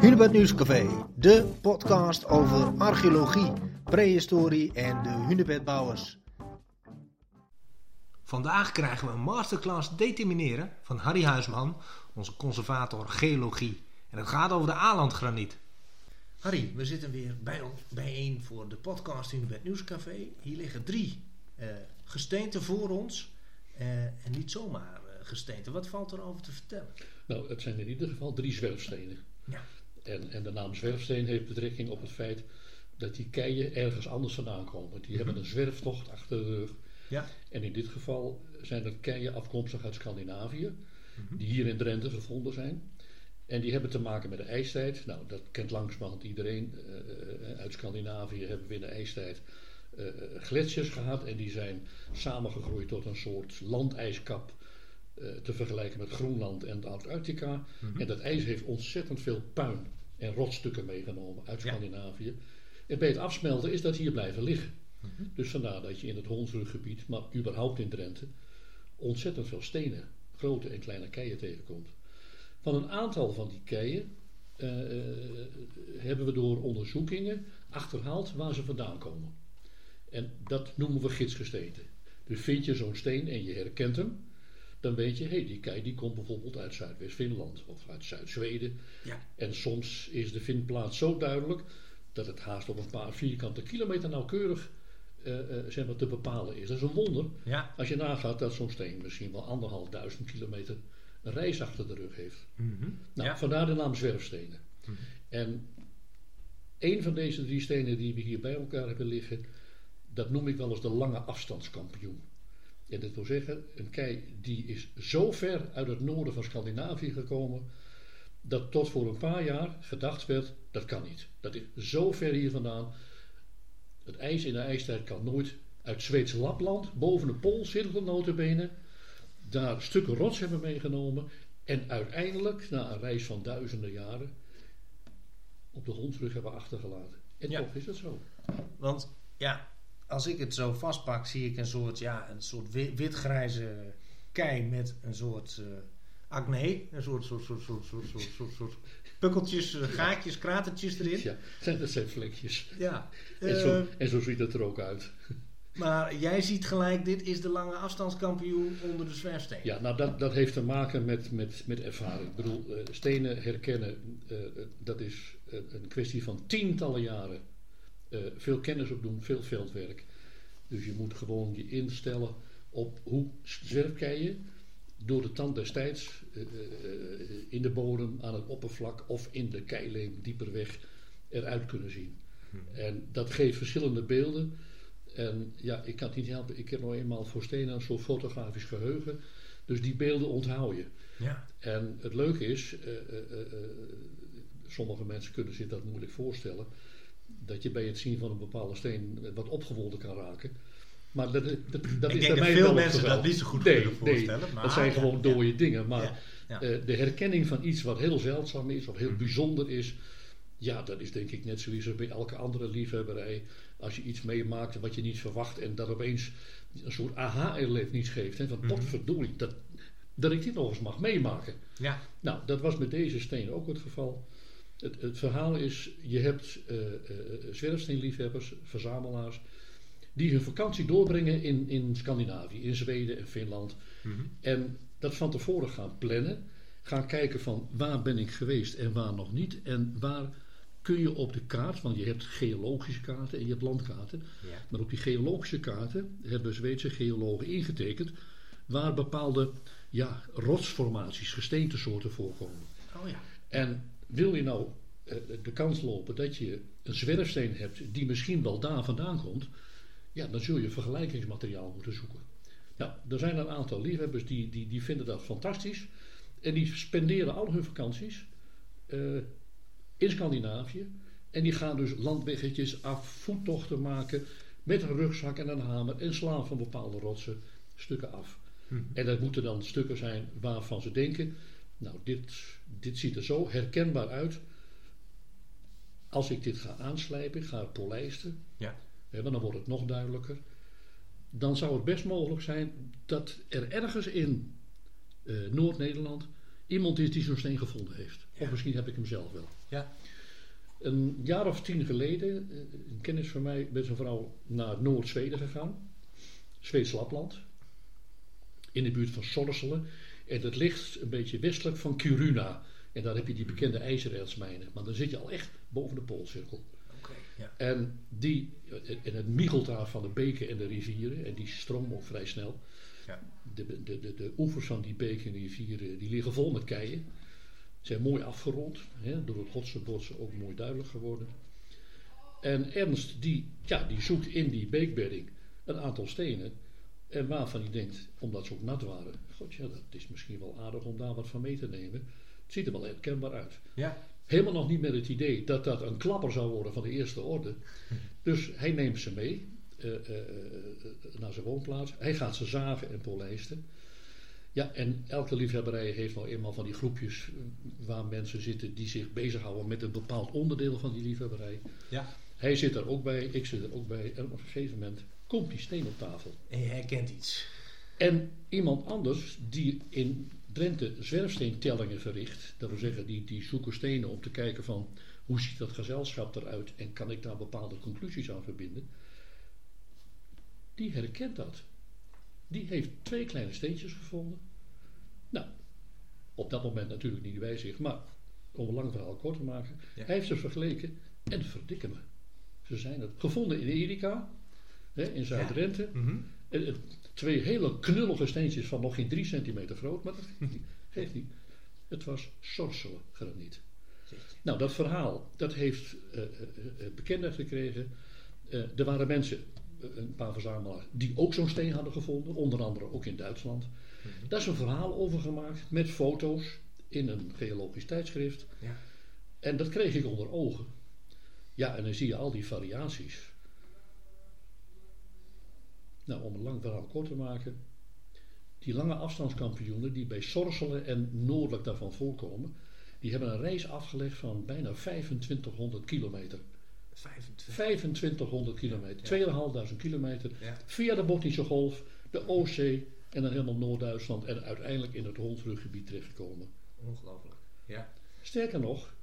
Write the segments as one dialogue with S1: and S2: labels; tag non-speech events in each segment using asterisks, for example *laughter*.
S1: Hunebed Nieuwscafé, de podcast over archeologie, prehistorie en de hunebedbouwers. Vandaag krijgen we een masterclass determineren van Harry Huisman, onze conservator geologie. En het gaat over de Alandgraniet. Harry, we zitten weer bij, bijeen voor de podcast Hunebed Nieuwscafé. Hier liggen drie uh, gesteenten voor ons. Uh, en niet zomaar uh, gesteenten. Wat valt er over te vertellen?
S2: Nou, het zijn in ieder geval drie zwerfstenen. Ja. En, en de naam zwerfsteen heeft betrekking op het feit dat die keien ergens anders vandaan komen. Die hebben een zwerftocht achter de rug. Ja. En in dit geval zijn er keien afkomstig uit Scandinavië, mhm. die hier in Drenthe gevonden zijn. En die hebben te maken met de ijstijd. Nou, dat kent langzamerhand iedereen. Uh, uit Scandinavië hebben we in de ijstijd uh, gletsjers gehad. En die zijn samengegroeid tot een soort landijskap. Uh, te vergelijken met Groenland en Antarctica. Mm En dat ijs heeft ontzettend veel puin en rotstukken meegenomen uit Scandinavië. En bij het afsmelten is dat hier blijven liggen. Mhm. Dus vandaar dat je in het Hondsruggebied, maar überhaupt in Drenthe, ontzettend veel stenen, grote en kleine keien tegenkomt. Van een aantal van die keien uh, hebben we door onderzoekingen achterhaald waar ze vandaan komen. En dat noemen we gidsgesteenten. Dus vind je zo'n steen en je herkent hem, dan weet je, hé, hey, die kei die komt bijvoorbeeld uit Zuidwest-Finland of uit Zuid-Zweden. Ja. En soms is de vindplaats zo duidelijk dat het haast op een paar vierkante kilometer nauwkeurig uh, uh, zeg maar, te bepalen is. Dat is een wonder ja. als je nagaat dat zo'n steen misschien wel anderhalf duizend kilometer een reis achter de rug heeft. Mm -hmm. Nou, ja. vandaar de naam zwerfstenen. Mm -hmm. En een van deze drie stenen die we hier bij elkaar hebben liggen, dat noem ik wel eens de lange afstandskampioen. En dat wil zeggen, een kei die is zo ver uit het noorden van Scandinavië gekomen, dat tot voor een paar jaar gedacht werd, dat kan niet. Dat is zo ver hier vandaan. Het ijs in de ijstijd kan nooit uit Zweeds Lapland, boven de pool, zitten notabene, daar stukken rots hebben meegenomen en uiteindelijk, na een reis van duizenden jaren, op de grond hebben achtergelaten. En toch is dat zo.
S1: Want ja, als ik het zo vastpak, zie ik een soort, ja, een soort witgrijze kei met een soort uh, acne. Een soort, soort, soort, soort, soort, soort, soort, soort pukkeltjes, uh, gaatjes, kratertjes erin.
S2: Ja, dat zijn vlekjes. Ja. En, zo, uh, en zo ziet het er ook uit.
S1: Maar jij ziet gelijk, dit is de lange afstandskampioen onder de zwerfsteen.
S2: Ja, nou dat, dat heeft te maken met, met, met ervaring. Ik bedoel, uh, stenen herkennen, uh, dat is een kwestie van tientallen jaren veel kennis opdoen, veel veldwerk. Dus je moet gewoon je instellen op hoe zwerfkeien door de tand destijds uh, in de bodem, aan het oppervlak of in de keileem dieper weg eruit kunnen zien. Hmm. En dat geeft verschillende beelden. En ja, ik kan het niet helpen. Ik heb nog eenmaal voor een soort fotografisch geheugen. Dus die beelden onthoud je. Ja. En het leuke is, sommige mensen kunnen zich dat moeilijk voorstellen dat je bij het zien van een bepaalde steen wat opgewonden kan raken. Maar dat, dat, dat
S1: ik
S2: is
S1: denk
S2: bij
S1: mij veel mensen dat niet zo goed
S2: nee,
S1: kunnen voorstellen.
S2: Nee, maar, dat zijn gewoon dode dingen. Maar ja. Uh, de herkenning van iets wat heel zeldzaam is, wat heel mm. bijzonder is, ja, dat is denk ik net zoiets als bij elke andere liefhebberij. Als je iets meemaakt wat je niet verwacht en dat opeens een soort aha-erlevenis geeft. Hè, van mm. potverdorie, dat, dat ik dit nog eens mag meemaken. Ja. Nou, dat was met deze steen ook het geval. Het, het verhaal is, je hebt uh, zwerfsteenliefhebbers, verzamelaars, die hun vakantie doorbrengen in, in Scandinavië, in Zweden en Finland. Mm -hmm. En dat van tevoren gaan plannen. Gaan kijken van waar ben ik geweest en waar nog niet. En waar kun je op de kaart, want je hebt geologische kaarten en je hebt landkaarten. Ja. Maar op die geologische kaarten hebben Zweedse geologen ingetekend waar bepaalde ja, rotsformaties, gesteentesoorten voorkomen. Oh ja. En wil je nou uh, de kans lopen dat je een zwerfsteen hebt die misschien wel daar vandaan komt, ja, dan zul je vergelijkingsmateriaal moeten zoeken. Nou, er zijn een aantal liefhebbers die, die, die vinden dat fantastisch en die spenderen al hun vakanties uh, in Scandinavië en die gaan dus landweggetjes af, voettochten maken met een rugzak en een hamer en slaan van bepaalde rotsen stukken af. Hm. En dat moeten dan stukken zijn waarvan ze denken, nou, dit, dit ziet er zo herkenbaar uit. Als ik dit ga aanslijpen, ga polijsten, ja. hè, dan wordt het nog duidelijker. Dan zou het best mogelijk zijn dat er ergens in uh, Noord-Nederland iemand is die zo'n steen gevonden heeft. Of misschien heb ik hem zelf wel.
S1: Ja.
S2: Een jaar of tien geleden, eh, een kennis van mij met zijn vrouw naar Noord-Zweden gegaan. Zweeds Lapland. In de buurt van Sorsele. En dat ligt een beetje westelijk van Kiruna. En daar heb je die bekende ijzerertsmijnen. Maar dan zit je al echt boven de Poolcirkel.
S1: Okay, ja.
S2: En, die, en het miegelt daar van de beken en de rivieren. En die stromen ook vrij snel. Ja. De, de, de, de oevers van die beken en rivieren die liggen vol met keien. Zijn mooi afgerond. Hè, door het hotse botsen ook mooi duidelijk geworden. En Ernst die, ja, die zoekt in die beekbedding een aantal stenen. En waarvan hij denkt, omdat ze ook nat waren. God ja, dat is misschien wel aardig om daar wat van mee te nemen. Het ziet er wel herkenbaar uit.
S1: Ja.
S2: Helemaal nog niet met het idee dat dat een klapper zou worden van de eerste orde. Dus hij neemt ze mee uh, uh, naar zijn woonplaats. Hij gaat ze zagen en polijsten. Ja, en elke liefhebberij heeft nou eenmaal van die groepjes waar mensen zitten die zich bezighouden met een bepaald onderdeel van die liefhebberij.
S1: Ja.
S2: Hij zit er ook bij, ik zit er ook bij. En op een gegeven moment komt die steen op tafel.
S1: En je herkent iets.
S2: En iemand anders die in Drenthe zwerfsteentellingen verricht. Dat wil zeggen, die, die zoeken stenen om te kijken van hoe ziet dat gezelschap eruit en kan ik daar bepaalde conclusies aan verbinden. Die herkent dat. Die heeft twee kleine steentjes gevonden. Nou, op dat moment natuurlijk niet bij zich, maar om een lang verhaal kort te maken. Hij heeft ze vergeleken en verdikken me. Ze zijn het gevonden in Erika, hè, in Zuid-Drenthe.
S1: Ja. Mm
S2: Twee hele knullige steentjes van nog geen drie centimeter groot, maar dat geeft niet. *laughs* Het was sorselen graniet. Nou, dat verhaal, dat heeft uh, uh, bekendheid gekregen. Uh, er waren mensen, een paar verzamelaars, die ook zo'n steen hadden gevonden. Onder andere ook in Duitsland. Mm -hmm. Daar is een verhaal over gemaakt met foto's in een geologisch tijdschrift.
S1: Ja.
S2: En dat kreeg ik onder ogen. Ja, en dan zie je al die variaties. Nou, om een lang verhaal kort te maken. Die lange afstandskampioenen die bij Sorselen en noordelijk daarvan voorkomen, die hebben een reis afgelegd van bijna 2500 kilometer. 2500 kilometer, ja. 2.500 kilometer,
S1: ja.
S2: via de Botnische Golf, de Oostzee en dan helemaal Noord-Duitsland en uiteindelijk in het Hondsruggebied terechtgekomen.
S1: Ongelooflijk, ja.
S2: Sterker nog,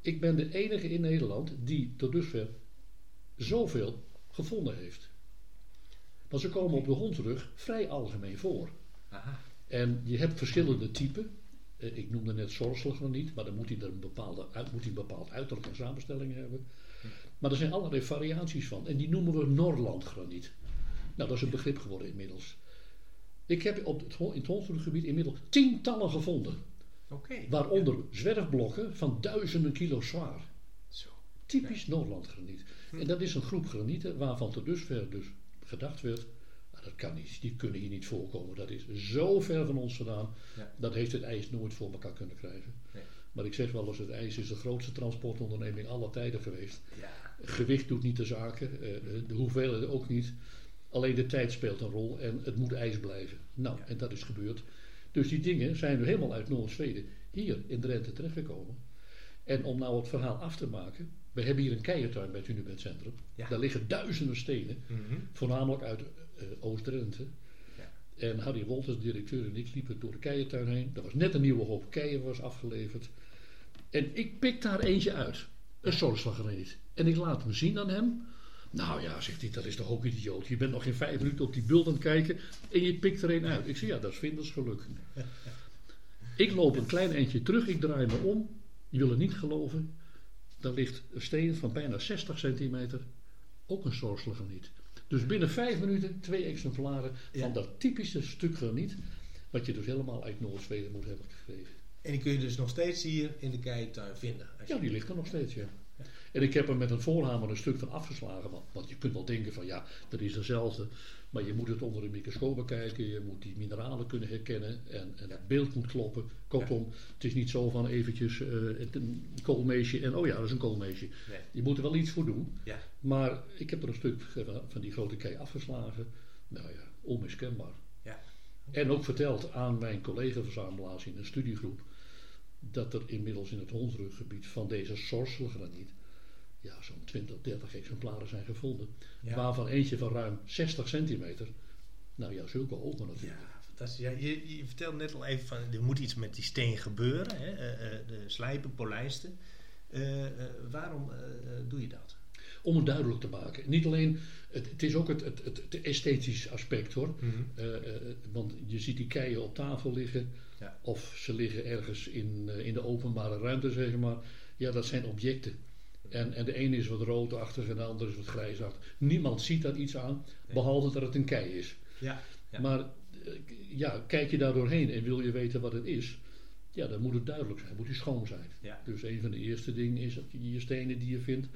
S2: ik ben de enige in Nederland die tot dusver zoveel gevonden heeft. Want ze komen op de hondrug vrij algemeen voor.
S1: Aha.
S2: En je hebt verschillende typen. Eh, ik noemde net zorselgraniet, maar dan moet hij er een, bepaalde, moet hij een bepaald uiterlijk en samenstelling hebben. Maar er zijn allerlei variaties van. En die noemen we Norlandgraniet. Nou, dat is een begrip geworden inmiddels. Ik heb op het, in het hondruggebied inmiddels tientallen gevonden.
S1: Okay.
S2: Waaronder zwerfblokken van duizenden kilo zwaar.
S1: Zo.
S2: Typisch ja. Noordlandgraniet. En dat is een groep granieten waarvan tot dusver dus gedacht werd, nou, dat kan niet, die kunnen hier niet voorkomen. Dat is zo ver van ons vandaan,
S1: ja.
S2: dat heeft het ijs nooit voor elkaar kunnen krijgen.
S1: Nee.
S2: Maar ik zeg wel eens, het ijs is de grootste transportonderneming aller tijden geweest.
S1: Ja.
S2: Gewicht doet niet de zaken, uh, de hoeveelheid ook niet. Alleen de tijd speelt een rol en het moet ijs blijven. Nou,
S1: Ja.
S2: en dat is gebeurd. Dus die dingen zijn nu helemaal uit Noord-Zweden hier in Drenthe terechtgekomen. En om nou het verhaal af te maken, we hebben hier een keiertuin bij het Unibed Centrum.
S1: Ja.
S2: Daar liggen duizenden stenen,
S1: Mhm.
S2: voornamelijk uit eh, Oost-Drenthe.
S1: Ja.
S2: En Harry Wolters, directeur en ik liepen door de keiertuin heen. Er was net een nieuwe hoop keien was afgeleverd. En ik pik daar eentje uit. Een soortslagreet. En ik laat hem zien aan hem. Nou ja, zegt hij, dat is toch ook idioot. Je bent nog geen vijf minuten op die bult aan het kijken en je pikt er een uit. Ik zeg, ja, dat is vindersgeluk. *laughs* ik loop een klein eindje terug, ik draai me om. Je wil het niet geloven. Daar ligt een steen van bijna 60 centimeter. Ook een soortslagreet. Dus binnen vijf minuten twee exemplaren
S1: Ja.
S2: van dat typische stuk graniet. Wat je dus helemaal uit Noord-Zweden moet hebben gekregen.
S1: En die kun je dus nog steeds hier in de keituin vinden.
S2: Ja, die ligt er nog steeds, ja. En ik heb er met een voorhamer een stuk van afgeslagen. Want, want je kunt wel denken van ja, dat is dezelfde. Maar je moet het onder een microscoop bekijken. Je moet die mineralen kunnen herkennen. En, en het beeld moet kloppen. Kortom, het is niet zo van eventjes eh, een koolmeesje. En oh ja, dat is een koolmeesje.
S1: Nee.
S2: Je moet er wel iets voor doen.
S1: Ja.
S2: Maar ik heb er een stuk van- van die grote kei afgeslagen. Nou ja, onmiskenbaar.
S1: Ja.
S2: En ook verteld aan mijn collega-verzamelaars in een studiegroep. Dat er inmiddels in het Hondsruggebied van deze sorselgraniet. Ja, zo'n 20, 30 exemplaren zijn gevonden.
S1: Ja.
S2: Waarvan eentje van ruim 60 centimeter. Nou ja, zulke ogen natuurlijk.
S1: Ja, fantastisch. Ja, je, je vertelde net al even van er moet iets met die steen gebeuren. Hè? de slijpen, polijsten. waarom doe je dat?
S2: Om het duidelijk te maken. Niet alleen, het, het is ook het, het, het, esthetisch aspect hoor. Mhm. want je ziet die keien op tafel liggen. Ja. Of ze liggen ergens in, in de openbare ruimte, zeg maar. Ja, dat zijn objecten. En, en de ene is wat roodachtig en de andere is wat grijsachtig. Niemand ziet daar iets aan, behalve dat het een kei is. Ja, ja. Maar eh, ja, kijk je daar doorheen en wil je weten wat het is, ja, dan moet het duidelijk zijn, moet die schoon zijn. Ja. Dus een van de eerste dingen is dat je je stenen die je vindt,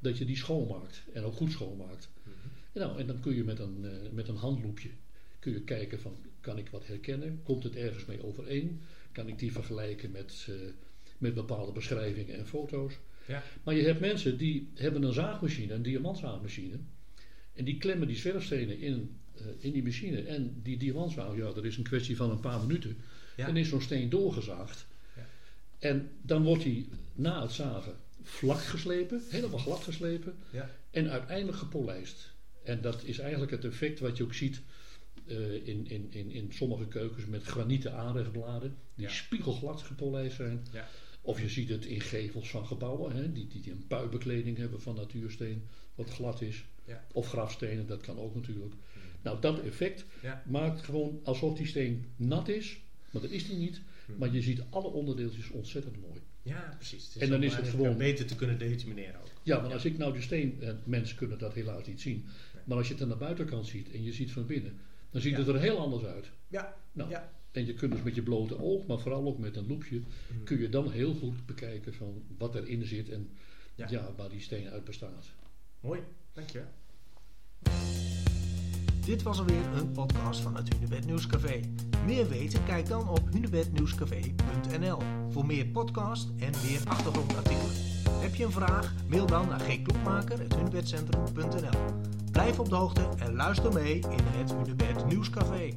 S2: dat je die schoonmaakt. En ook goed schoonmaakt. Mm nou, en dan kun je met een, uh, met een handloepje kun je kijken van, kan ik wat herkennen? Komt het ergens mee overeen? Kan ik die vergelijken met, uh, met bepaalde beschrijvingen en foto's? Ja. Maar je hebt mensen die hebben een zaagmachine, een diamantzaagmachine. En die klemmen die zwerfstenen in, uh, in die machine. En die diamantzaag, ja, dat is een kwestie van een paar minuten. Ja. Dan is zo'n steen doorgezaagd. Ja. En dan wordt hij na het zagen vlak geslepen, helemaal glad geslepen. Ja. En uiteindelijk gepolijst. En dat is eigenlijk het effect wat je ook ziet uh, in, in, in, in sommige keukens met granieten aanrechtbladen. Die spiegelglad gepolijst zijn. Ja. Of je ziet het in gevels van gebouwen, hè, die, die, een puibekleding hebben van natuursteen, wat glad is. Ja. Of grafstenen, dat kan ook natuurlijk. Hmm. Nou, dat effect maakt gewoon alsof die steen nat is, maar dat is die niet. Hmm. Maar je ziet alle onderdeeltjes ontzettend mooi.
S1: Ja, precies. en dan is het gewoon beter te kunnen determineren ook.
S2: Ja, want als ik nou de steen, eh, mensen kunnen dat helaas niet zien, maar als je het aan de buitenkant ziet en je ziet van binnen, dan ziet het er heel anders uit. Ja. Nou, ja. En je kunt dus met je blote oog, maar vooral ook met een loepje, mm. kun je dan heel goed bekijken van wat erin zit en ja. waar die steen uit bestaat.
S1: Mooi, dankjewel. Dit was alweer een podcast van het Hunebed Nieuwscafé. Meer weten? Kijk dan op hunebednieuwscafé.nl voor meer podcast en meer achtergrondartikelen. Heb je een vraag? Mail dan naar gklokmaker.hunebedcentrum.nl Blijf op de hoogte en luister mee in het Hunebed Nieuwscafé.